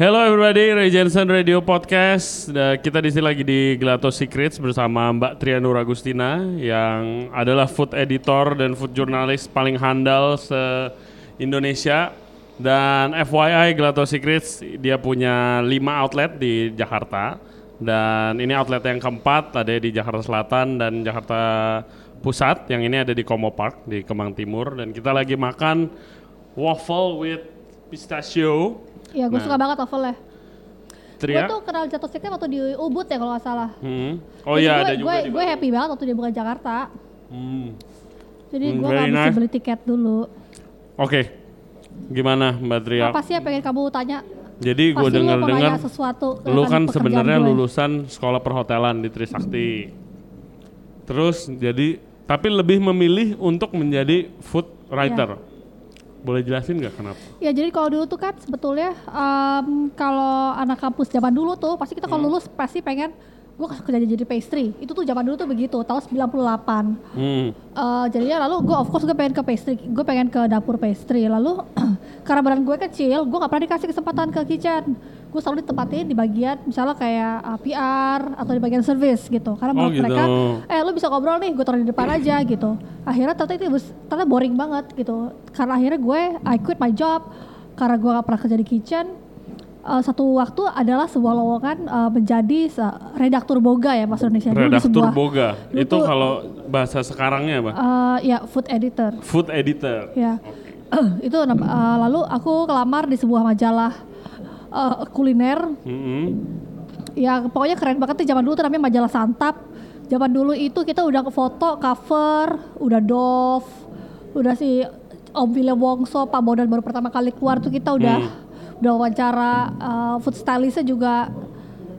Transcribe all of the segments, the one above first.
Hello everybody, Ray Jensen Radio Podcast. Kita di sini lagi di Gelato Secrets bersama Mbak Trianur Agustina yang adalah food editor dan food journalist paling handal se-Indonesia. Dan FYI Gelato Secrets dia punya 5 outlet di Jakarta. Dan ini outlet yang keempat ada di Jakarta Selatan dan Jakarta Pusat. Yang ini ada di Komo Park di Kemang Timur. Dan kita lagi makan waffle with pistachio. Iya, gue Nah. suka banget waffle-nya. Gue Tria. tuh kenal jatuh sticknya waktu di Ubud ya kalau nggak salah. Hmm. Oh iya gue, ada juga gue, gue happy banget waktu dia buka Jakarta. Hmm. Jadi gue nggak mesti nice. beli tiket dulu. Oke. Gimana Mbak Tria? Apa sih yang pengen kamu tanya? Jadi gue lu mau dengar-dengar sesuatu. lu kan sebenarnya gue. lulusan sekolah perhotelan di Trisakti. Terus jadi tapi lebih memilih untuk menjadi food writer. Iya. Boleh jelasin nggak kenapa? Ya jadi kalau dulu tuh kan sebetulnya em, kalau anak kampus zaman dulu tuh pasti kita Hmm. kalau lulus pasti pengen gue kerja jadi pastry. Itu tuh zaman dulu tuh begitu, tahun 98. Hmm. Eh, jadinya lalu gue of course gue pengen ke pastry, gue pengen ke dapur pastry. Lalu karena badan gue kecil, gue nggak pernah dikasih kesempatan ke kitchen. Gue selalu ditempatin di bagian misalnya kayak uh, PR atau di bagian service gitu. Karena Oh, menurut mereka, gitu. eh lu bisa ngobrol nih, gue taruh di depan aja gitu. Akhirnya ternyata itu ternyata boring banget gitu. Karena akhirnya gue I quit my job karena gue gak pernah kerja di kitchen. Eh, satu waktu adalah sebuah lowongan eh, menjadi se- redaktur boga ya bahasa Indonesia. Redaktur sebuah- boga. Itu tuh- kalau bahasa sekarangnya apa? Eh, ya food editor. Food editor. Ya. itu nam- eh, lalu aku kelamar di sebuah majalah eh, kuliner. Mm-mm. Ya pokoknya keren banget tuh zaman dulu tuh namanya majalah Santap. Zaman dulu itu kita udah ke foto cover, udah Dove, udah si Om William Wongso, Pak Bondan baru pertama kali keluar tuh kita udah udah wawancara eh, food stylistnya juga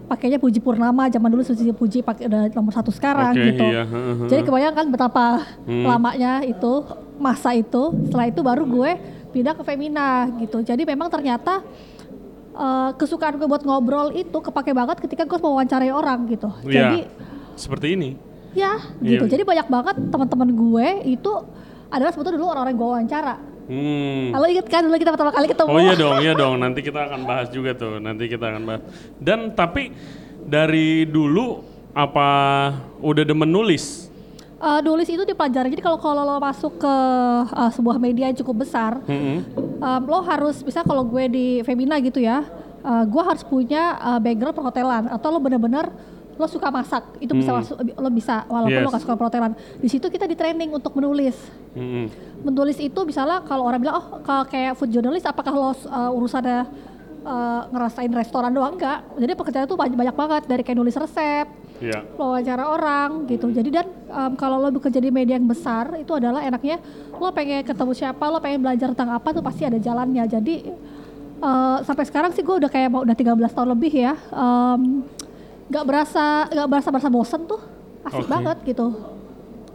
pakainya Puji Purnama zaman dulu Susi Puji pakai udah nomor satu sekarang Oke, gitu. iya. Jadi kebayang kan betapa Hmm. lamanya itu masa itu. Setelah itu baru gue pindah ke Femina gitu. Jadi memang ternyata eh, kesukaan gue buat ngobrol itu kepake banget ketika gue mau wawancarai orang gitu. Iya. Jadi Seperti ini. ya gitu. Iya. Jadi banyak banget teman-teman gue itu adalah sebetulnya dulu orang-orang gue wawancara. Hmm. Kalau inget kan dulu kita pertama kali ketemu. Oh iya dong, iya dong. Nanti kita akan bahas juga tuh. Nanti kita akan bahas. Dan tapi dari dulu apa udah demen nulis? Eh, nulis itu dipelajari. Jadi kalau kalau lo masuk ke eh, sebuah media yang cukup besar, Mm-mm. um, lo harus bisa kalau gue di Femina gitu ya, uh, gue harus punya uh, background perhotelan atau lo bener-bener lo suka masak itu bisa masuk lo bisa walaupun Yes. lo gak suka perhotelan di situ kita di training untuk menulis Mm-mm. menulis itu misalnya kalau orang bilang oh kalau kayak food journalist apakah lo uh, urusannya uh, ngerasain restoran doang enggak jadi pekerjaan itu banyak, banyak banget dari kayak nulis resep Iya. wawancara orang gitu. Jadi dan em, kalau lo bekerja di media yang besar itu adalah enaknya lo pengen ketemu siapa, lo pengen belajar tentang apa tuh pasti ada jalannya. Jadi eh, sampai sekarang sih gue udah kayak mau udah 13 tahun lebih ya. em, nggak berasa nggak berasa berasa bosen tuh asik Oke. banget gitu.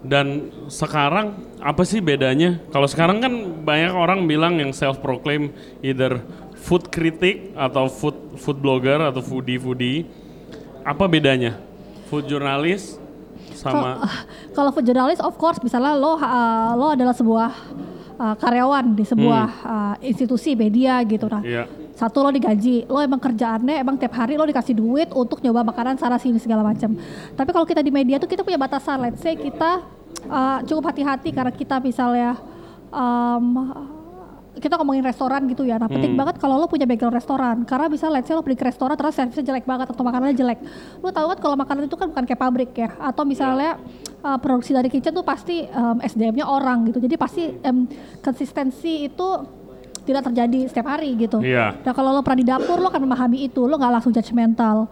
Dan sekarang apa sih bedanya? Kalau sekarang kan banyak orang bilang yang self proclaim either food critic atau food food blogger atau foodie foodie. Apa bedanya? Food journalist sama Kalau food journalist of course misalnya lo uh, lo adalah sebuah uh, karyawan di sebuah uh, institusi media gitu nah. Iya. Satu lo digaji, lo emang kerjaannya emang tiap hari lo dikasih duit untuk nyoba makanan sana sini segala macam. Tapi kalau kita di media tuh kita punya batasan. Let's say kita uh, cukup hati-hati karena kita misalnya um, kita ngomongin restoran gitu ya. Nah penting banget kalau lo punya background restoran karena bisa let's say lo pergi ke restoran terus servisnya jelek banget atau makanannya jelek. Lo tahu kan kalau makanan itu kan bukan kayak pabrik ya. Atau misalnya uh, produksi dari kitchen tuh pasti um, SDM-nya orang gitu. Jadi pasti um, konsistensi itu tidak terjadi setiap hari gitu. Iya. Nah kalau lo pernah di dapur lo akan memahami itu, lo nggak langsung judgmental.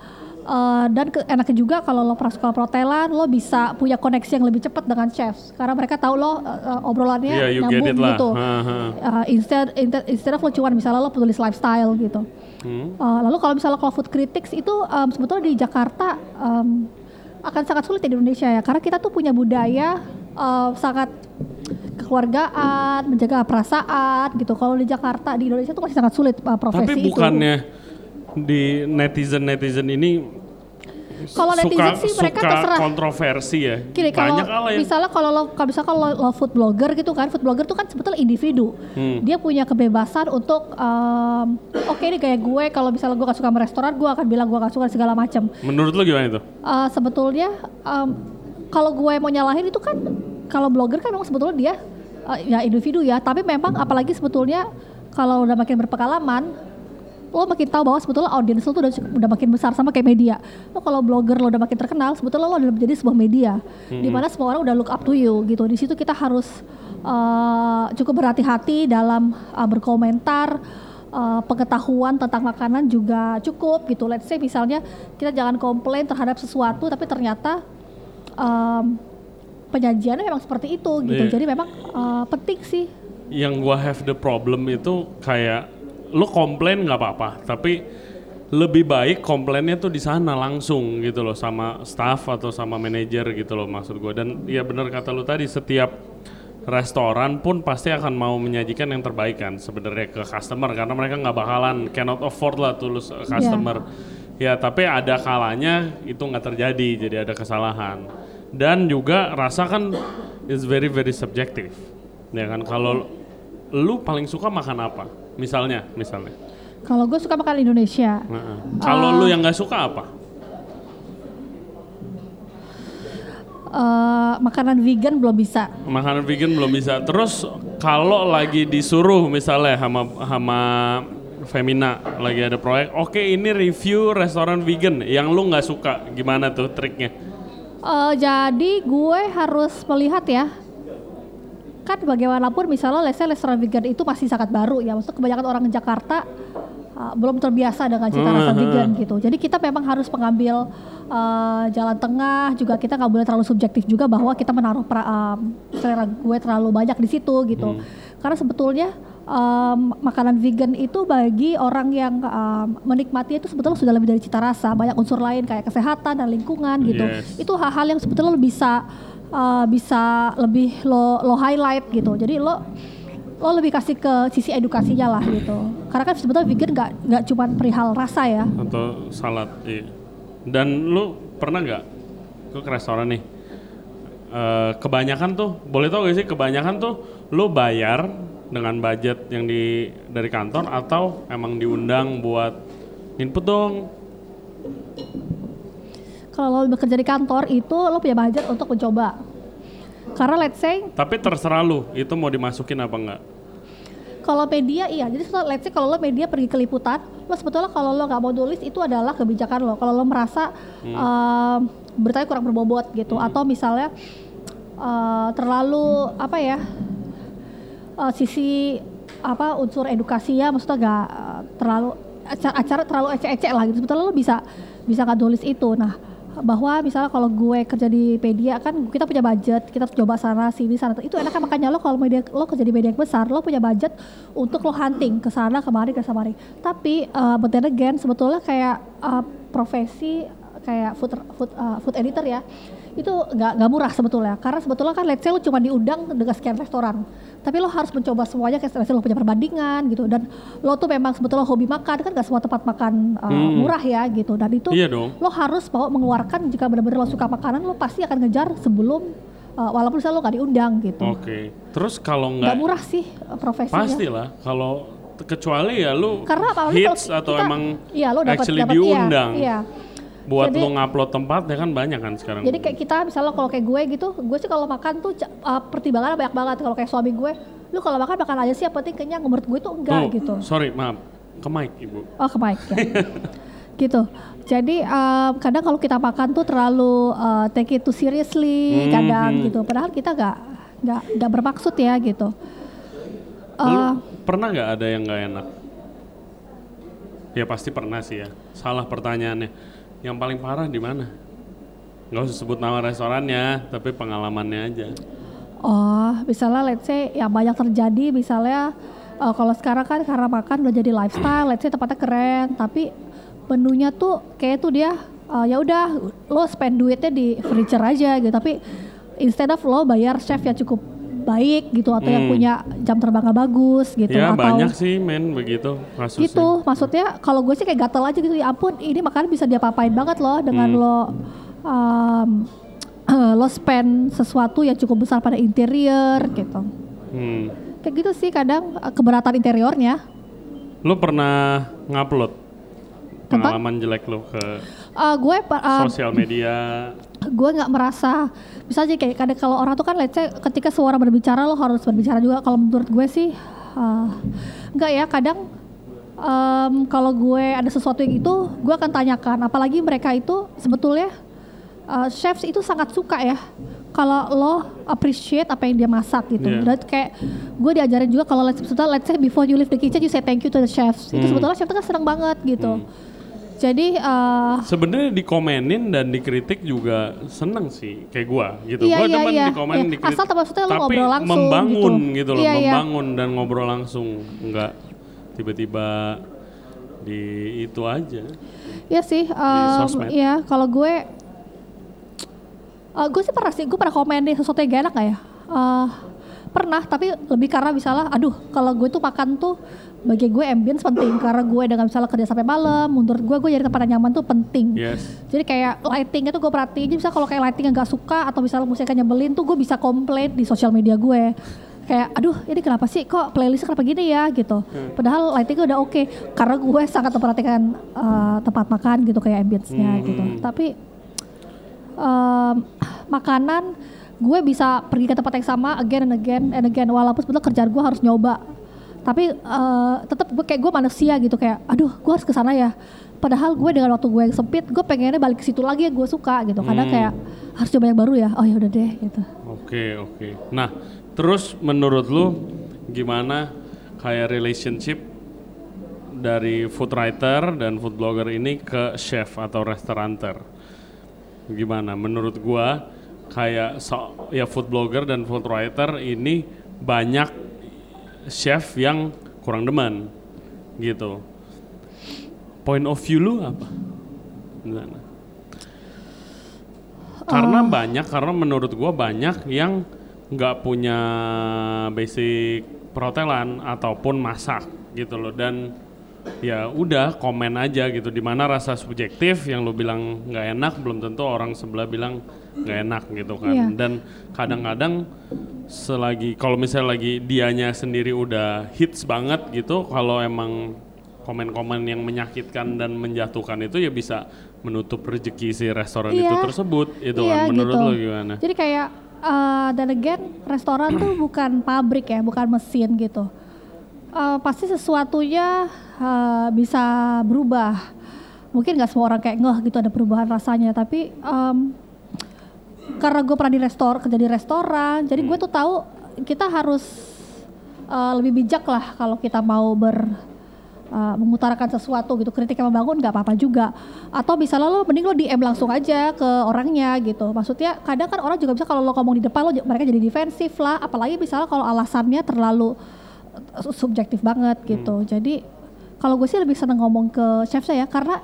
Eh, dan ke, enaknya juga kalau lo pernah sekolah perhotelan, lo bisa punya koneksi yang lebih cepat dengan chefs karena mereka tahu lo eh, obrolannya Iya, you get nyambung gitu. Eh, instead, instead instead of lo cuma misalnya lo penulis lifestyle gitu. Hmm. Eh, lalu kalau misalnya kalau food critics itu em, sebetulnya di Jakarta em, akan sangat sulit di Indonesia ya karena kita tuh punya budaya eh, sangat kekeluargaan, menjaga perasaan gitu. Kalau di Jakarta di Indonesia tuh masih sangat sulit eh, profesi Tapi itu. Di netizen netizen ini Kalau netizen sih mereka suka terserah. kontroversi ya. Gini, kalau Banyak lah ya. misalnya kalau lo kalau misalkan lo, lo food blogger gitu kan, food blogger tuh kan sebetulnya individu. Hmm. Dia punya kebebasan untuk em, oke ini kayak gue kalau misalnya gue gak suka sama restoran, gue akan bilang gue gak suka segala macam. Menurut lu gimana itu? Eh, sebetulnya em, kalau gue mau nyalahin itu kan kalau blogger kan memang sebetulnya dia eh, ya individu ya, tapi memang apalagi sebetulnya kalau udah makin berpengalaman lo makin tahu bahwa sebetulnya audiens lo tuh udah, udah makin besar sama kayak media. Lo kalau blogger lo udah makin terkenal, sebetulnya lo udah menjadi sebuah media, di mana semua orang udah look up to you gitu. Di situ kita harus eh, cukup berhati-hati dalam eh, berkomentar. eh, pengetahuan tentang makanan juga cukup gitu. Let's say misalnya kita jangan komplain terhadap sesuatu, tapi ternyata em, penyajiannya memang seperti itu gitu. Iya. Jadi memang eh, penting sih. Yang gua have the problem itu kayak lu komplain nggak apa-apa, tapi lebih baik komplainnya tuh di sana langsung gitu loh sama staff atau sama manajer gitu loh maksud gua. Dan ya benar kata lu tadi setiap restoran pun pasti akan mau menyajikan yang terbaik kan sebenarnya ke customer karena mereka nggak bakalan cannot afford lah tulus Iya. customer. Ya tapi ada kalanya itu nggak terjadi jadi ada kesalahan. Dan juga rasa kan is very very subjective. Ya kan kalau lu paling suka makan apa? Misalnya, misalnya. Kalau gue suka makan Indonesia. Heeh. Kalau lu yang nggak suka apa? eh, makanan vegan belum bisa. Makanan vegan belum bisa. Terus kalau lagi disuruh misalnya sama sama Femina lagi ada proyek, oke ini review restoran vegan yang lu nggak suka, gimana tuh triknya? Eh, jadi gue harus melihat ya. Kan bagaimanapun misalnya let's say restoran vegan itu masih sangat baru ya. Maksudnya kebanyakan orang Jakarta uh, belum terbiasa dengan cita rasa Hmm, vegan gitu. Jadi kita memang harus mengambil uh, jalan tengah. Juga kita nggak boleh terlalu subjektif juga bahwa kita menaruh pra- um, selera gue terlalu banyak di situ gitu. Karena sebetulnya um, makanan vegan itu bagi orang yang um, menikmati itu sebetulnya sudah lebih dari cita rasa. Banyak unsur lain kayak kesehatan dan lingkungan gitu. Yes. Itu hal-hal yang sebetulnya bisa uh, bisa lebih lo lo highlight gitu. Jadi lo lo lebih kasih ke sisi edukasinya lah gitu. Karena kan sebetulnya vegan nggak nggak cuma perihal rasa ya. Atau salad? Iya. Dan lu pernah nggak ke restoran nih? Eh, kebanyakan tuh, boleh tau gak sih kebanyakan tuh lu bayar dengan budget yang di dari kantor atau emang diundang buat input dong? Kalau lo bekerja di kantor itu lo punya budget untuk mencoba. Karena let's say Tapi terserah lu, itu mau dimasukin apa enggak? kalau media iya, jadi let's say kalau lo media pergi ke liputan, lo sebetulnya kalau lo nggak mau nulis itu adalah kebijakan lo. Kalau lo merasa em, beritanya kurang berbobot gitu, atau misalnya eh, terlalu apa ya eh, sisi apa unsur edukasinya, maksudnya nggak terlalu acara, acara terlalu ecek-ecek lah gitu. Sebetulnya lo bisa bisa nggak nulis itu. Nah bahwa misalnya kalau gue kerja di media kan kita punya budget kita coba sana sini sana. Itu enaknya makanya lo kalau media lo kerja di media yang besar lo punya budget untuk lo hunting ke sana kemari ke kemari tapi uh, but sebetulnya kayak uh, profesi kayak food food uh, food editor ya itu nggak nggak murah sebetulnya. Karena sebetulnya kan let's say lo cuma diundang dengan sekian restoran tapi lo harus mencoba semuanya kayak lo punya perbandingan gitu dan lo tuh memang sebetulnya hobi makan kan gak semua tempat makan uh, Hmm. murah ya gitu dan itu Iya dong. lo harus mau mengeluarkan jika benar-benar lo suka makanan lo pasti akan ngejar sebelum uh, walaupun misalnya lo gak diundang gitu Oke. Terus kalau nggak murah sih uh, profesinya pastilah kalau kecuali ya lu karena kalau hits atau kita- emang iya lo dapat actually dapat iya, diundang. iya. Buat Jadi- lu ngupload tempat ya kan banyak kan sekarang. Jadi kayak kita misalnya kalau kayak gue gitu, gue sih kalau makan tuh uh, pertimbangannya banyak banget. Kalau kayak suami gue, lu kalau makan makan aja sih, yang penting kenyang. Menurut gue itu enggak Tuh, gitu. Sorry, maaf. Ke mic, Ibu. Oh ke mic ya. gitu. Jadi um, kadang kalau kita makan tuh terlalu uh, take it too seriously, Hmm, kadang hmm. gitu. Padahal kita nggak nggak nggak bermaksud ya gitu. Lu Uh, pernah nggak ada yang nggak enak? Ya pasti pernah sih ya. Salah pertanyaannya. Yang paling parah di mana? Nggak usah sebut nama restorannya, tapi pengalamannya aja. Oh, misalnya let's say yang banyak terjadi misalnya uh, kalau sekarang kan karena makan udah jadi lifestyle, let's say tempatnya keren, tapi menunya tuh kayak tuh dia uh, ya udah lo spend duitnya di furniture aja gitu, tapi instead of lo bayar chef yang cukup baik gitu atau yang Hmm. punya jam terbang nggak bagus gitu ya atau banyak sih men begitu kasusnya. gitu maksudnya kalau gue sih kayak gatel aja gitu ya ampun ini makanan bisa dia papain banget loh dengan Hmm. lo um, lo spend sesuatu yang cukup besar pada interior gitu Hmm. kayak gitu sih kadang uh, keberatan interiornya Lu pernah ngupload pengalaman jelek lu ke Uh, gue uh, sosial media? gue nggak merasa bisa aja kayak kadang kalau orang tuh kan let's say ketika suara berbicara lo harus berbicara juga kalau menurut gue sih uh, nggak ya kadang em, kalau gue ada sesuatu yang itu gue akan tanyakan apalagi mereka itu sebetulnya uh, chefs itu sangat suka ya kalau lo appreciate apa yang dia masak gitu Iya. dan kayak gue diajarin juga kalau let's, let's say before you leave the kitchen you say thank you to the chefs itu Hmm. sebetulnya chef itu kan seneng banget gitu jadi uh, Sebenarnya dikomenin dan dikritik juga seneng sih kayak gua gitu. Iya, gua iya, demen iya. dikomen Iya. dikritik. Asal maksudnya tapi ngobrol langsung membangun gitu. gitu, loh, Iya, iya. membangun dan ngobrol langsung, enggak tiba-tiba di itu aja. Iya sih, sosmed. iya kalau gue, eh, gue sih pernah sih, gue pernah komen sesuatu yang gak enak gak ya? Eh, pernah, tapi lebih karena misalnya, aduh kalau gue tuh makan tuh bagi gue ambience penting karena gue gak misalnya kerja sampai malam, menurut gue gue jadi tempat yang nyaman tuh penting. Yes. Jadi kayak lightingnya tuh gue perhatiin, jadi misalnya kalau kayak lightingnya gak suka atau misalnya musiknya nyebelin tuh gue bisa komplain di sosial media gue. Kayak, aduh ini kenapa sih kok playlist kenapa gini ya gitu. Padahal lightingnya udah oke, karena gue sangat memperhatikan eh, tempat makan gitu kayak ambience-nya Hmm. gitu. Tapi em, makanan gue bisa pergi ke tempat yang sama again and again and again walaupun sebetulnya kerjaan gue harus nyoba tapi eh, tetap gue kayak gue manusia gitu kayak aduh gue harus ke sana ya padahal gue dengan waktu gue yang sempit gue pengennya balik ke situ lagi yang gue suka gitu kadang Hmm. kayak harus coba yang baru ya oh ya udah deh gitu Oke, oke. Nah, terus menurut lu gimana kayak relationship dari food writer dan food blogger ini ke chef atau restauranter? Gimana? Menurut gua kayak so, ya food blogger dan food writer ini banyak chef yang kurang demen gitu. Point of view lu apa? Gimana? Karena banyak, karena menurut gua banyak yang nggak punya basic perhotelan ataupun masak gitu loh dan ya udah komen aja gitu di mana rasa subjektif yang lo bilang nggak enak belum tentu orang sebelah bilang nggak enak gitu kan Iya. dan kadang-kadang selagi kalau misalnya lagi dianya sendiri udah hits banget gitu kalau emang komen-komen yang menyakitkan dan menjatuhkan itu ya bisa menutup rezeki si restoran itu Iya. tersebut itu Iya, kan menurut gitu. lo gimana? jadi kayak eh, dan again restoran tuh bukan pabrik ya bukan mesin gitu Eh, pasti sesuatunya eh, bisa berubah mungkin nggak semua orang kayak ngeh gitu ada perubahan rasanya tapi karena gue pernah di restor kerja di restoran jadi gue tuh tahu kita harus eh, lebih bijak lah kalau kita mau ber uh, mengutarakan sesuatu gitu. Kritik yang membangun nggak apa-apa juga. Atau misalnya lo mending lo DM langsung aja ke orangnya gitu. Maksudnya kadang kan orang juga bisa kalau lo ngomong di depan lo mereka jadi defensif lah. Apalagi misalnya kalau alasannya terlalu uh, subjektif banget gitu. Jadi kalau gue sih lebih seneng ngomong ke chef saya karena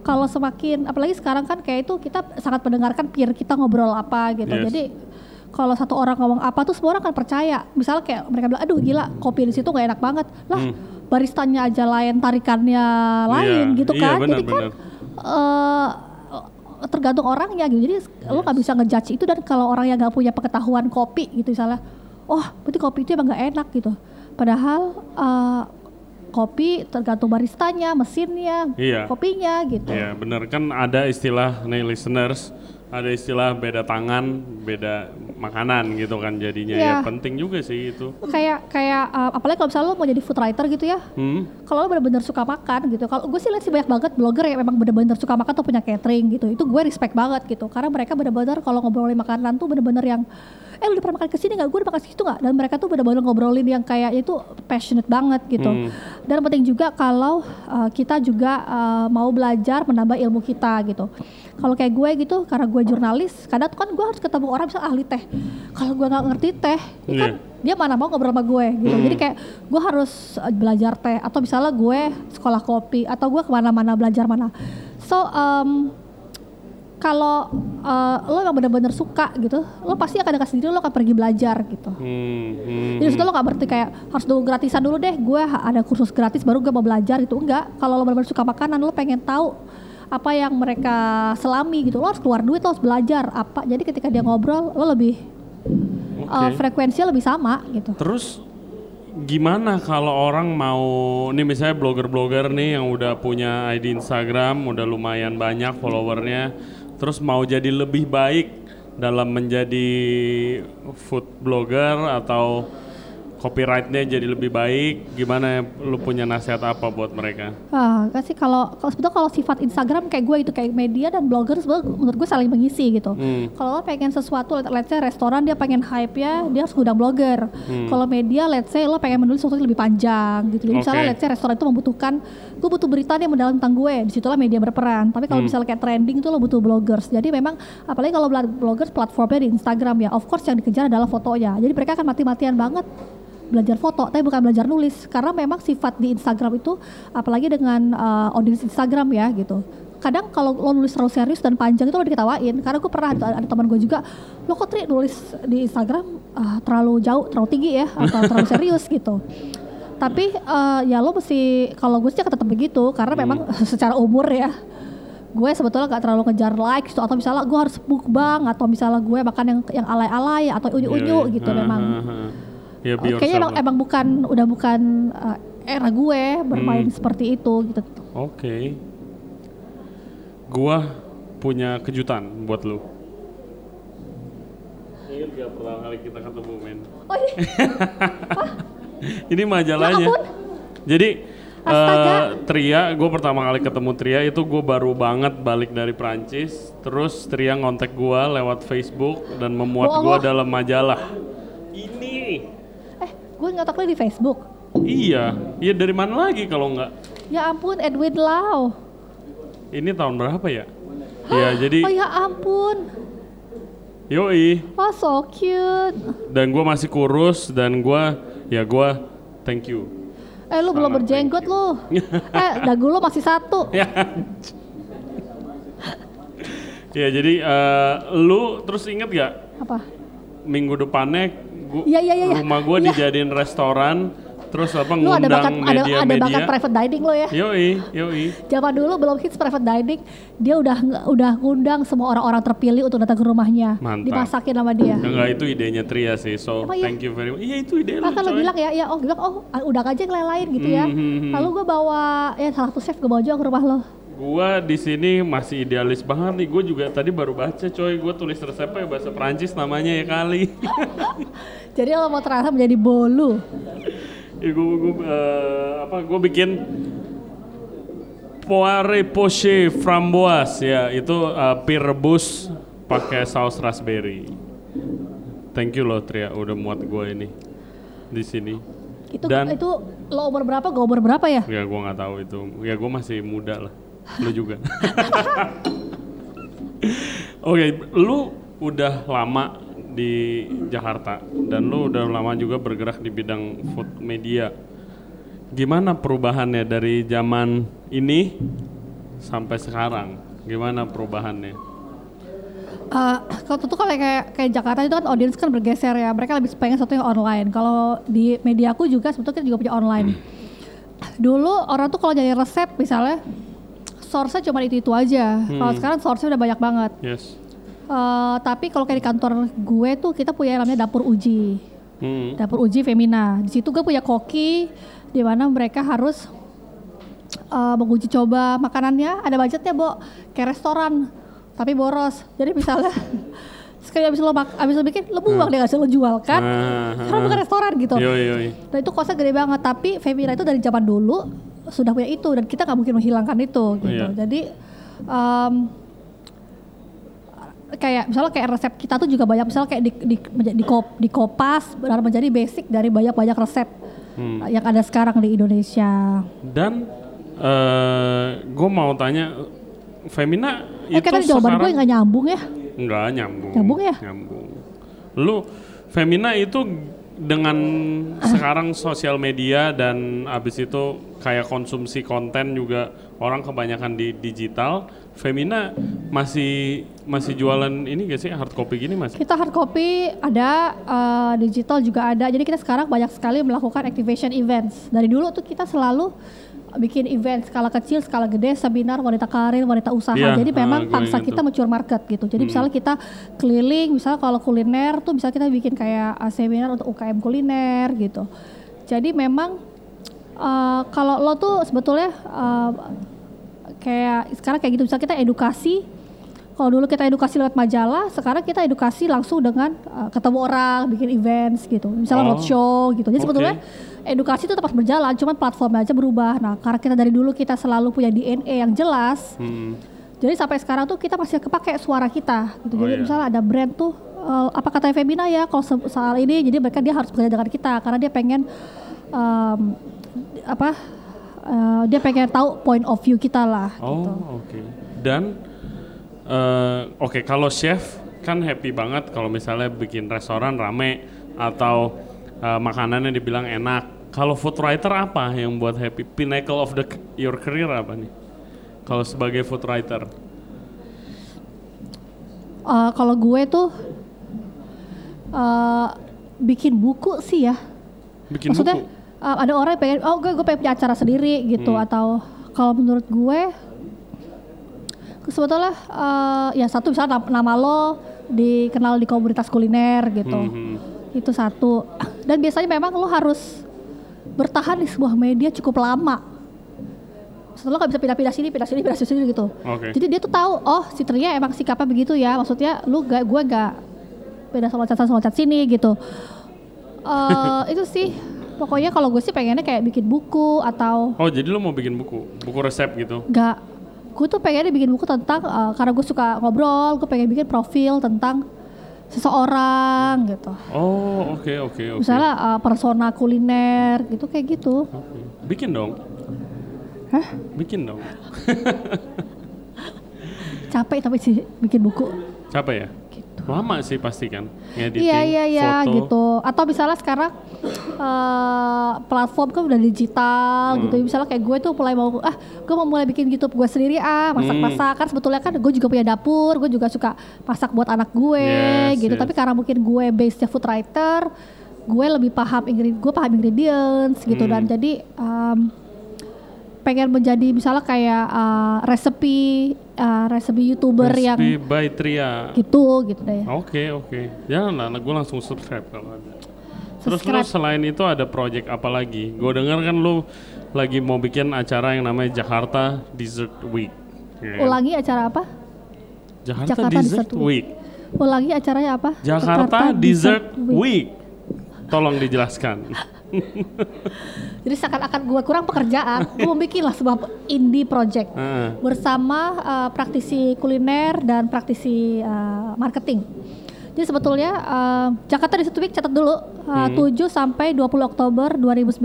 kalau semakin apalagi sekarang kan kayak itu kita sangat mendengarkan peer kita ngobrol apa gitu. Yes. jadi kalau satu orang ngomong apa tuh semua orang akan percaya. Misalnya kayak mereka bilang aduh gila kopi di situ nggak enak banget. Lah Hmm. baristanya aja lain tarikannya lain Iya, gitu iya, kan. Benar, jadi kan benar. eh, tergantung orangnya gitu. Jadi lo nggak bisa ngejudge itu. Dan kalau orang yang nggak punya pengetahuan kopi gitu misalnya oh berarti kopi itu emang nggak enak gitu. Padahal eh, kopi tergantung baristanya mesinnya Iya. kopinya gitu Iya bener kan ada istilah nih listeners ada istilah beda tangan beda makanan gitu kan jadinya ya Iya. penting juga sih itu kayak kayak eh, apalagi kalau misalnya lo mau jadi food writer gitu ya hmm? kalau lo bener-bener suka makan gitu kalau gue sih lihat sih banyak banget blogger yang memang bener-bener suka makan atau punya catering gitu itu gue respect banget gitu karena mereka bener-bener kalau ngobrolin makanan tuh bener-bener yang eh lu udah pernah makan ke sini nggak? Gue udah makan situ nggak? Dan mereka tuh bener-bener ngobrolin yang kayak itu passionate banget gitu. Hmm. dan penting juga kalau uh, kita juga uh, mau belajar menambah ilmu kita gitu. Kalau kayak gue gitu karena gue jurnalis kadang tuh kan gue harus ketemu orang bisa ahli teh. Kalau gue nggak ngerti teh ya kan Iya. dia mana mau ngobrol sama gue gitu. Hmm. jadi kayak gue harus uh, belajar teh. Atau misalnya gue sekolah kopi atau gue ke mana-mana belajar mana. So um, kalau uh, lo emang bener-bener suka gitu, lo pasti akan dengan sendiri lo akan pergi belajar gitu. Hmm, hmm, Jadi situ lo gak berarti kayak harus dulu gratisan dulu deh, gue ada kursus gratis baru gue mau belajar gitu. Enggak, kalau lo benar-benar suka makanan, lo pengen tahu apa yang mereka selami gitu, lo harus keluar duit, lo harus belajar apa. Jadi ketika dia ngobrol, lo lebih Oke. uh, frekuensinya lebih sama gitu. Terus gimana kalau orang mau nih misalnya blogger-blogger nih yang udah punya ID Instagram, udah lumayan banyak followernya, terus mau jadi lebih baik dalam menjadi food blogger atau copyrightnya jadi lebih baik, gimana lu punya nasihat apa buat mereka? Ah, kan sih kalau kalau sebetulnya kalau sifat Instagram kayak gue itu kayak media dan blogger sebenarnya menurut gue saling mengisi gitu. Hmm. Kalau lo pengen sesuatu, let's say restoran dia pengen hype ya, dia harus ngundang blogger. Hmm. Kalau media, let's say lo pengen menulis sesuatu yang lebih panjang gitu. Jadi misalnya Oke. let's say restoran itu membutuhkan, gue butuh berita yang mendalam tentang gue. Di situlah media berperan. Tapi Hmm. kalau misalnya kayak trending itu lo butuh bloggers. Jadi memang apalagi kalau bloggers platformnya di Instagram ya, of course yang dikejar adalah fotonya. Jadi mereka akan mati-matian banget belajar foto, tapi bukan belajar nulis karena memang sifat di Instagram itu apalagi dengan uh, audiens Instagram ya gitu. Kadang kalau lo nulis terlalu serius dan panjang itu lo diketawain karena gue pernah ada, ada teman gue juga lo kok Tri nulis di Instagram ah, terlalu jauh terlalu tinggi ya atau terlalu serius gitu. Tapi uh, ya lo mesti kalau gue sih tetap begitu karena memang secara umur ya gue sebetulnya gak terlalu ngejar likes atau misalnya gue harus mukbang atau misalnya gue makan yang yang alay-alay atau unyu-unyu Iya, gitu iya. memang. Ha. Ya, be Kayaknya emang, emang bukan udah bukan uh, era gue bermain Hmm. seperti itu gitu. Oke. Gua punya kejutan buat lu. Gak pertama kali kita ketemu men? Oh iya, Ini majalahnya. Ya. Jadi Astaga. eh, Tria, gue pertama kali ketemu Tria itu gue baru banget balik dari Prancis. Terus Tria ngontek gue lewat Facebook dan memuat gue dalam majalah. Gue nggak tahu di Facebook. iya, iya dari mana lagi kalau nggak? Ya ampun Edwin Lau. Ini tahun berapa ya? Iya, jadi Oh ya ampun. yoi. Oh so cute. dan gue masih kurus dan gue ya gue thank you Eh lu belum berjenggot lu. eh dagu lu masih satu. ya ya jadi eh, lu terus inget gak Apa? minggu depannya gua, Iya, iya, iya, iya. rumah gue Iya. dijadiin restoran terus apa Lu ada bakat ngundang ada, ada bakat media-media private dining lo ya. yoi yoi Zaman dulu belum hits private dining, dia udah udah ngundang semua orang-orang terpilih untuk datang ke rumahnya. Mantap. Dimasakin sama dia. enggak itu idenya Tria sih so Emang iya? thank you very much iya itu ide kan lo coy bilang ya, ya oh bilang oh ah, udah aja yang lain-lain gitu ya. Hmm, hmm. Lalu gue bawa ya salah satu chef gue bawa juga ke rumah lo. Gua di sini masih idealis banget nih. Gue juga tadi baru baca coy. Gue tulis resepnya bahasa Prancis namanya ya kali. Jadi lo mau terasa menjadi bolu. ya gue gue apa gue bikin poire poché framboise ya itu uh, pie rebus pakai saus raspberry. Thank you loh Tria udah muat gue ini di sini. Itu Dan- itu lo umur berapa? Gue umur berapa ya? Ya gue nggak tahu itu. Ya gue masih muda lah. Lu juga. Oke, lu udah lama di Jakarta dan lu udah lama juga bergerak di bidang food media. Gimana perubahannya dari zaman ini sampai sekarang? Gimana perubahannya? Eh, kalau tentu kalau kayak kayak Jakarta itu kan audiens kan bergeser ya. Mereka lebih pengen sesuatu yang online. Kalau di media aku juga sebetulnya kita juga punya online. Dulu orang tuh kalau nyari resep misalnya source-nya cuma itu-itu aja. Kalau sekarang source-nya udah banyak banget. Yes. Eh, tapi kalau kayak di kantor gue tuh kita punya yang namanya dapur uji. Hmm. Dapur uji Femina. Di situ gue punya koki di mana mereka harus eh, menguji coba makanannya. Ada budgetnya, Bo. Kayak restoran, tapi boros. Jadi misalnya sekali abis lo mak abis lo bikin lo buang deh nggak lo jual kan Ah, karena bukan restoran gitu Yoi, yoi. dan itu kosnya gede banget tapi Femina itu dari zaman dulu sudah punya itu dan kita nggak mungkin menghilangkan itu gitu Iya. jadi em, kayak misalnya kayak resep kita tuh juga banyak misalnya kayak di di di, kop, di kopas benar menjadi basic dari banyak banyak resep Hmm. yang ada sekarang di Indonesia. Dan gue mau tanya, Femina Eh itu kan tadi jawaban gue sekarang nggak nyambung ya? Enggak nyambung. Nyambung ya? Nyambung. Lu Femina itu dengan sekarang sosial media dan abis itu kayak konsumsi konten juga orang kebanyakan di digital. Femina masih masih jualan ini gak sih hard copy gini mas? Kita hard copy ada, uh, digital juga ada. Jadi kita sekarang banyak sekali melakukan activation events. Dari dulu tuh kita selalu bikin event skala kecil, skala gede, seminar wanita karir, wanita usaha. Iya, Jadi memang ah, gue pangsa kita mature market gitu. Jadi misalnya kita keliling, misalnya kalau kuliner tuh bisa kita bikin kayak uh, seminar untuk UKM kuliner gitu. Jadi memang uh, kalau lo tuh sebetulnya uh, kayak sekarang kayak gitu, misalnya kita edukasi kalau dulu kita edukasi lewat majalah, sekarang kita edukasi langsung dengan uh, ketemu orang, bikin events gitu. Misalnya Oh, roadshow gitu. Jadi oke. sebetulnya edukasi itu tetap berjalan, cuman platformnya aja berubah. Nah, karena kita dari dulu kita selalu punya DNA yang jelas, Hmm. jadi sampai sekarang tuh kita masih kepake suara kita gitu. Oh, Jadi iya. misalnya ada brand tuh eh, apa kata Femina ya kalau soal ini jadi mereka dia harus bekerja dengan kita karena dia pengen em, apa eh, dia pengen tahu point of view kita lah gitu. Oh oke. Dan eh, oke kalau chef kan happy banget kalau misalnya bikin restoran rame atau eh, makanannya dibilang enak. Kalau food writer apa yang buat happy? Pinnacle of the your career apa nih? Kalau sebagai food writer. Eh, kalau gue tuh eh, bikin buku sih ya. Bikin Maksudnya buku. eh, ada orang yang pengen oh gue gue pengen punya acara sendiri gitu Hmm. atau kalau menurut gue sebetulnya eh, ya satu misalnya nam- nama lo dikenal di komunitas kuliner gitu. Mhm. Itu satu. Dan biasanya memang lo harus bertahan di sebuah media cukup lama. Setelah lo gak bisa pindah-pindah sini, pindah sini, pindah sini gitu. Oke. Jadi dia tuh tahu, oh si Tria emang sikapnya begitu ya. Maksudnya lu gak, gue gak beda sama loncat sana loncat sini gitu. Eh itu sih, pokoknya kalau gue sih pengennya kayak bikin buku atau Oh jadi lo mau bikin buku, buku resep gitu? gak. Gue tuh pengennya bikin buku tentang, eh, karena gue suka ngobrol, gue pengen bikin profil tentang seseorang gitu. Oh oke oke oke. Misalnya eh, persona kuliner gitu kayak gitu. Oke. Bikin dong. Hah? Bikin dong. Capek tapi sih bikin buku. Capek ya? Gitu. Lama sih pasti kan ngediting Iya iya iya foto. gitu. Atau misalnya sekarang eh, platform kan udah digital Hmm. gitu. Misalnya kayak gue tuh mulai mau ah gue mau mulai bikin YouTube gue sendiri ah masak-masak Hmm. kan sebetulnya kan gue juga punya dapur, gue juga suka masak buat anak gue Yes, gitu. yes. Tapi karena mungkin gue base-nya food writer, gue lebih paham ingredient, gue paham ingredients gitu Hmm. dan jadi em, pengen menjadi misalnya kayak eh, resepi eh, resepi youtuber yang Recipe by Tria. gitu gitu deh. Oke oke. Jangan lah, gue langsung subscribe kalau ada. Terus lu Subscribe. selain itu ada project apa lagi? Gue dengar kan lu lagi mau bikin acara yang namanya Jakarta Dessert Week. Ya kan? Ulangi acara apa? Jakarta, Jakarta Dessert Dessert Week. Ulangi acaranya apa? Jakarta, Dessert Week. Tolong dijelaskan. Jadi seakan-akan gue kurang pekerjaan, gue mau bikin lah sebuah indie project Heeh. bersama uh, praktisi kuliner dan praktisi uh, marketing. Jadi sebetulnya uh, Jakarta Dessert Week catat dulu uh, 7 sampai 20 Oktober 2019.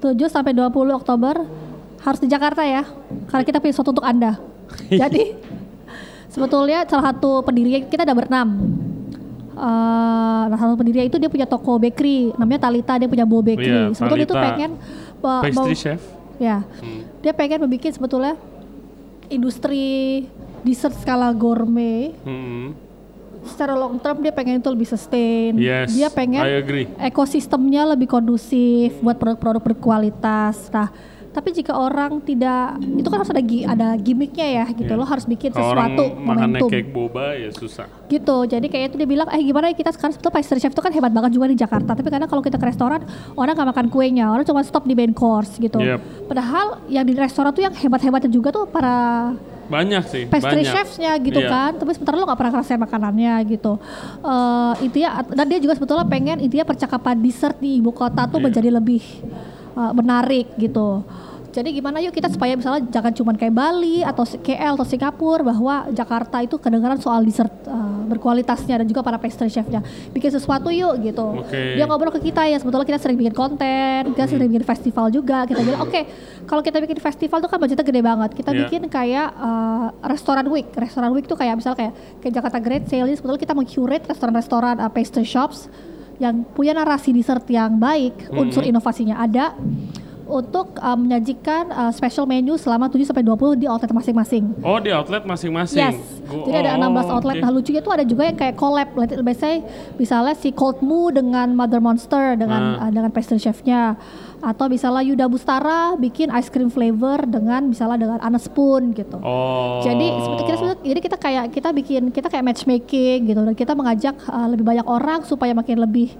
7 sampai 20 Oktober harus di Jakarta ya. Karena kita punya sesuatu untuk Anda. Jadi sebetulnya salah satu pendiri kita ada berenam. Eh, nah, salah satu pendiri itu dia punya toko bakery, namanya Talita, dia punya Bo Bakery. Iya, sebetulnya dia tuh Talita. pengen uh, Pastry mau- chef. Ya, Hmm. dia pengen membuat sebetulnya industri dessert skala gourmet. Hmm. Secara long term dia pengen itu lebih sustain. Yes, dia pengen I agree. ekosistemnya lebih kondusif buat produk-produk berkualitas. Nah, tapi jika orang tidak, itu kan harus ada ada gimmicknya ya, gitu. Iya. Lo harus bikin orang sesuatu makannya momentum. cake boba ya susah. Gitu. Jadi kayak itu dia bilang, eh gimana ya kita sekarang sebetulnya pastry chef itu kan hebat banget juga di Jakarta. Tapi kadang kalau kita ke restoran, orang nggak makan kuenya, orang cuma stop di main course gitu. Yep. Padahal yang di restoran tuh yang hebat-hebatnya juga tuh para Banyak sih, pastry banyak. chefsnya gitu Iya. kan tapi sebentar lo nggak pernah ngerasain makanannya gitu Eh intinya dan dia juga sebetulnya pengen intinya percakapan dessert di ibu kota tuh Iya. menjadi lebih eh, menarik gitu jadi gimana yuk kita supaya misalnya jangan cuma kayak Bali atau KL atau Singapura bahwa Jakarta itu kedengaran soal dessert eh, berkualitasnya dan juga para pastry chefnya. Bikin sesuatu yuk gitu. Oke. dia ngobrol ke kita ya. Sebetulnya kita sering bikin konten kita sering bikin festival juga. Kita bilang oke kalau kita bikin festival tuh kan budgetnya gede banget. Kita Iya. bikin kayak uh, restoran week. Restoran week tuh kayak misal kayak kayak Jakarta Great Sale ini sebetulnya kita meng-curate restoran-restoran uh, pastry shops yang punya narasi dessert yang baik unsur inovasinya ada untuk uh, menyajikan uh, special menu selama 7 sampai 20 di outlet masing-masing. Oh di outlet masing-masing. Yes. Gua- Jadi ada oh, 16 outlet. oke. Nah lucunya tuh ada juga yang kayak collab. Biasanya misalnya si Cold Moo dengan Mother Monster dengan Ah. uh, dengan pastry chefnya. Atau misalnya Yuda Bustara bikin ice cream flavor dengan misalnya dengan Anna Spoon gitu. Oh. Jadi seperti kita jadi kita kayak kita bikin kita kayak matchmaking gitu dan kita mengajak uh, lebih banyak orang supaya makin lebih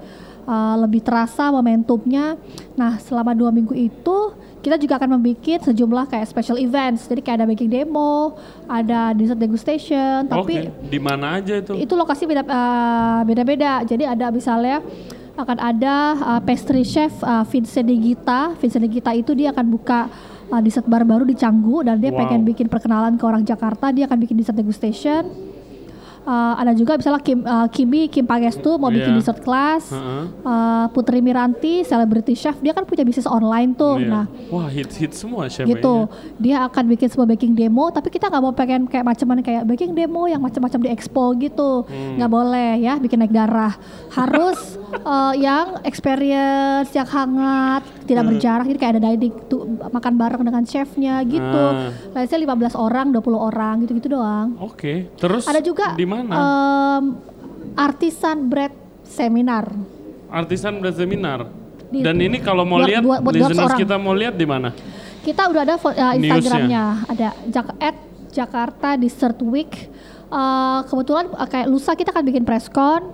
uh, lebih terasa momentumnya. Nah selama dua minggu itu kita juga akan membuat sejumlah kayak special events. Jadi kayak ada baking demo, ada dessert degustation. Tapi Oke. Di mana aja itu? itu lokasi beda uh, beda-beda. Jadi ada misalnya akan ada uh, pastry chef uh, Vincent De Gita. Vincent De Gita itu dia akan buka uh, dessert bar baru di Canggu dan dia Wow. pengen bikin perkenalan ke orang Jakarta. Dia akan bikin dessert degustation. Uh, ada juga misalnya Kim, uh, Kimi Kim Pangestu mau bikin Iya. dessert class. Heeh. Uh, Putri Miranti, celebrity chef, dia kan punya bisnis online tuh. Iya. Nah, Wah hit hit semua chef gitu kayaknya. dia akan bikin sebuah baking demo tapi kita nggak mau pengen kayak macam kayak baking demo yang macam-macam di expo gitu Hmm. nggak boleh ya bikin naik darah harus eh, yang experience yang hangat tidak Hmm. berjarak jadi kayak ada dining tuh makan bareng dengan chefnya gitu Ah. Let's say 15 orang 20 orang gitu-gitu doang Oke. Terus ada juga di mana? em, artisan bread seminar Artisan berseminar. Di- Dan ini kalau mau buat- lihat buat- buat listeners kita mau lihat di mana? Kita udah ada uh. Instagramnya, ada Jak at Jakarta Dessert Week. Uh, kebetulan uh, kayak lusa kita akan bikin presscon.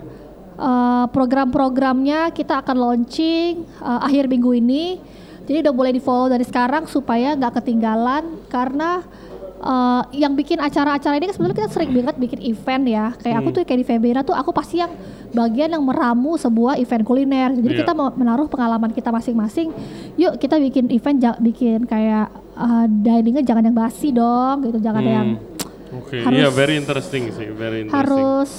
Uh, program-programnya kita akan launching uh, akhir minggu ini. Jadi udah boleh di follow dari sekarang supaya nggak ketinggalan karena uh, yang bikin acara-acara ini kan sebenarnya kita sering banget bikin event ya. Kayak aku Hmm. tuh kayak di Febera tuh aku pasti yang bagian yang meramu sebuah event kuliner. Jadi Iya. kita mau menaruh pengalaman kita masing-masing. Yuk kita bikin event ja- bikin kayak uh, diningnya jangan yang basi dong gitu, jangan yang Hmm. Oke. harus- Iya very interesting sih, very interesting. harus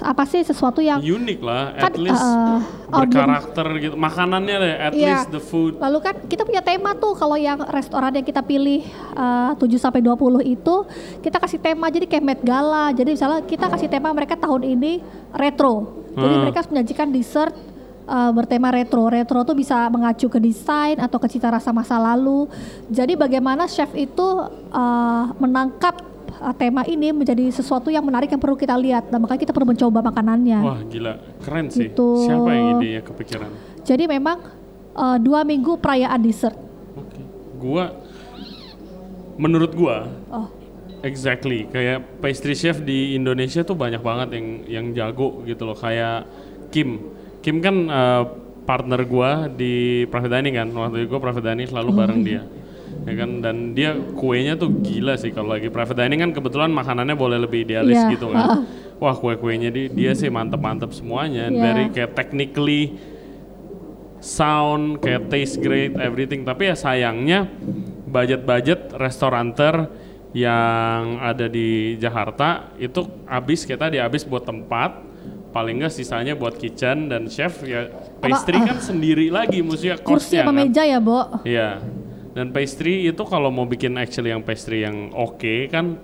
apa sih sesuatu yang Unik lah, Kan, at least uh, berkarakter gitu. Makanannya deh, at Iya. least the food. Lalu kan kita punya tema tuh kalau yang restoran yang kita pilih uh, 7 sampai 20 itu kita kasih tema jadi kayak Met Gala. Jadi misalnya kita kasih tema mereka tahun ini retro. Jadi Hmm. mereka menyajikan dessert uh, bertema retro. Retro tuh bisa mengacu ke desain atau ke cita rasa masa lalu. Jadi bagaimana chef itu uh, menangkap uh, tema ini menjadi sesuatu yang menarik yang perlu kita lihat. Dan makanya kita perlu mencoba makanannya. Wah gila, keren sih. Gitu. Siapa yang idenya kepikiran? Jadi memang uh, dua minggu perayaan dessert. Oke. Gua, menurut gua, Oh. exactly kayak pastry chef di Indonesia tuh banyak banget yang yang jago gitu loh. Kayak Kim. Kim kan eh, partner gua di Private Dining kan. Waktu itu gua Private Dining selalu bareng dia. Ya kan dan dia kuenya tuh gila sih kalau lagi private dining kan kebetulan makanannya boleh lebih idealis Iya, gitu kan. Wah kue-kuenya dia, dia sih mantep-mantep semuanya, Iya. very kayak technically sound, kayak taste great, everything. Tapi ya sayangnya budget-budget restoranter yang ada di Jakarta itu habis kita tadi habis buat tempat, paling nggak sisanya buat kitchen dan chef ya pastry kan sendiri lagi maksudnya Kursi sama kan. meja ya, Bo? Iya. Dan pastry itu kalau mau bikin actually yang pastry yang oke kan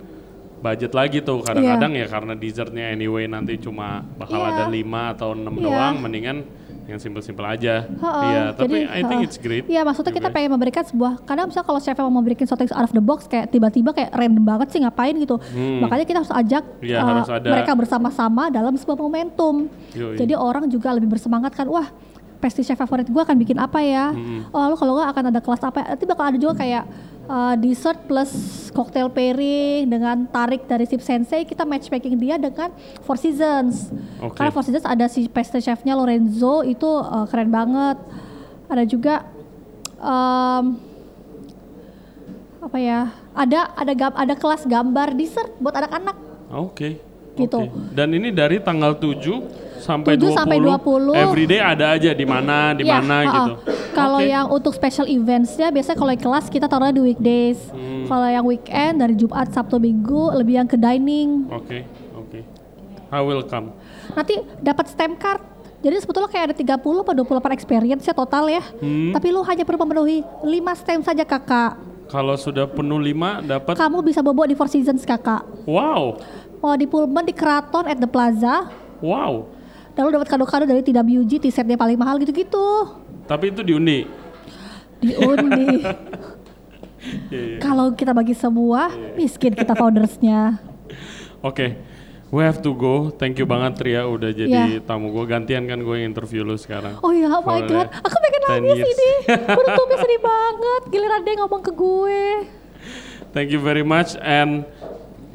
budget lagi tuh kadang-kadang ya karena dessertnya anyway nanti cuma bakal Iya. ada 5 atau 6 Iya. doang mendingan yang simple-simple aja. Iya, tapi jadi, I think it's great. Iya, maksudnya kita pengen memberikan sebuah kadang misalnya kalau chef mau memberikan sesuatu yang out of the box kayak tiba-tiba kayak random banget sih ngapain gitu. Makanya kita harus ajak Iya, uh, harus ada- mereka bersama-sama dalam sebuah momentum. Yoi. Jadi orang juga lebih bersemangat kan, wah pastry chef favorit gue akan bikin apa ya? Oh lalu kalau nggak akan ada kelas apa? ya? Nanti bakal ada juga kayak uh, dessert plus cocktail pairing dengan tarik dari Sip Sensei kita matchmaking dia dengan Four Seasons. Oke. Karena Four Seasons ada si pastry chefnya Lorenzo itu uh, keren banget. Ada juga em, apa ya? Ada ada gam- ada kelas gambar dessert buat anak-anak. Oke. Gitu. oke. Dan ini dari tanggal 7 sampai 7 20. sampai 20. Everyday ada aja di mana, di Ya, mana ha-ha. gitu. Kalau Oke. yang untuk special eventsnya biasanya kalau kelas kita taruhnya di weekdays. Hmm. Kalau yang weekend dari Jumat, Sabtu, Minggu lebih yang ke dining. Oke, oke. I will come. Nanti dapat stamp card. Jadi sebetulnya kayak ada 30 atau 28 experience ya total ya. Hmm. Tapi lu hanya perlu memenuhi 5 stamp saja kakak. Kalau sudah penuh 5 dapat Kamu bisa bobo di Four Seasons kakak. wow. Mau di Pullman di Keraton at the Plaza. Wow. Dan lu dapat kado-kado dari TWG, t-shirtnya paling mahal gitu-gitu. Tapi itu diundi. diundi. Iya, iya. Kalau kita bagi semua, miskin kita foundersnya. Oke, we have to go. Thank you banget Tria udah jadi Iya. tamu gue. Gantian kan gue yang interview lu sekarang. Oh ya, oh my god, aku pengen 10 nangis years. ini. Penutupnya sedih banget. Giliran dia ngomong ke gue. Thank you very much and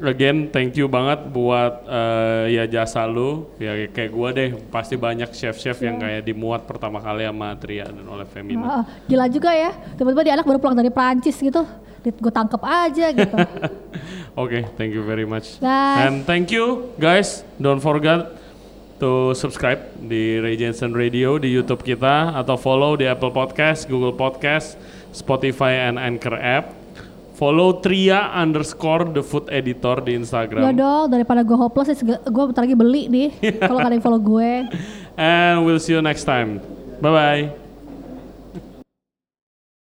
again thank you banget buat eh, ya jasa lu ya kayak gue deh pasti banyak chef-chef yang kayak dimuat pertama kali sama Tria dan oleh Femina. Ah, gila juga ya. Tiba-tiba dia anak baru pulang dari Prancis gitu. Gue tangkep aja gitu. Oke, thank you very much. Bye. And thank you guys. Don't forget to subscribe di Ray Jensen Radio di YouTube kita atau follow di Apple Podcast, Google Podcast, Spotify and Anchor app. Follow Tria underscore the food editor di Ya Instagram. dong, daripada gue hopeless, gue bentar lagi beli nih. Kalau yang follow gue. And we'll see you next time. Bye bye.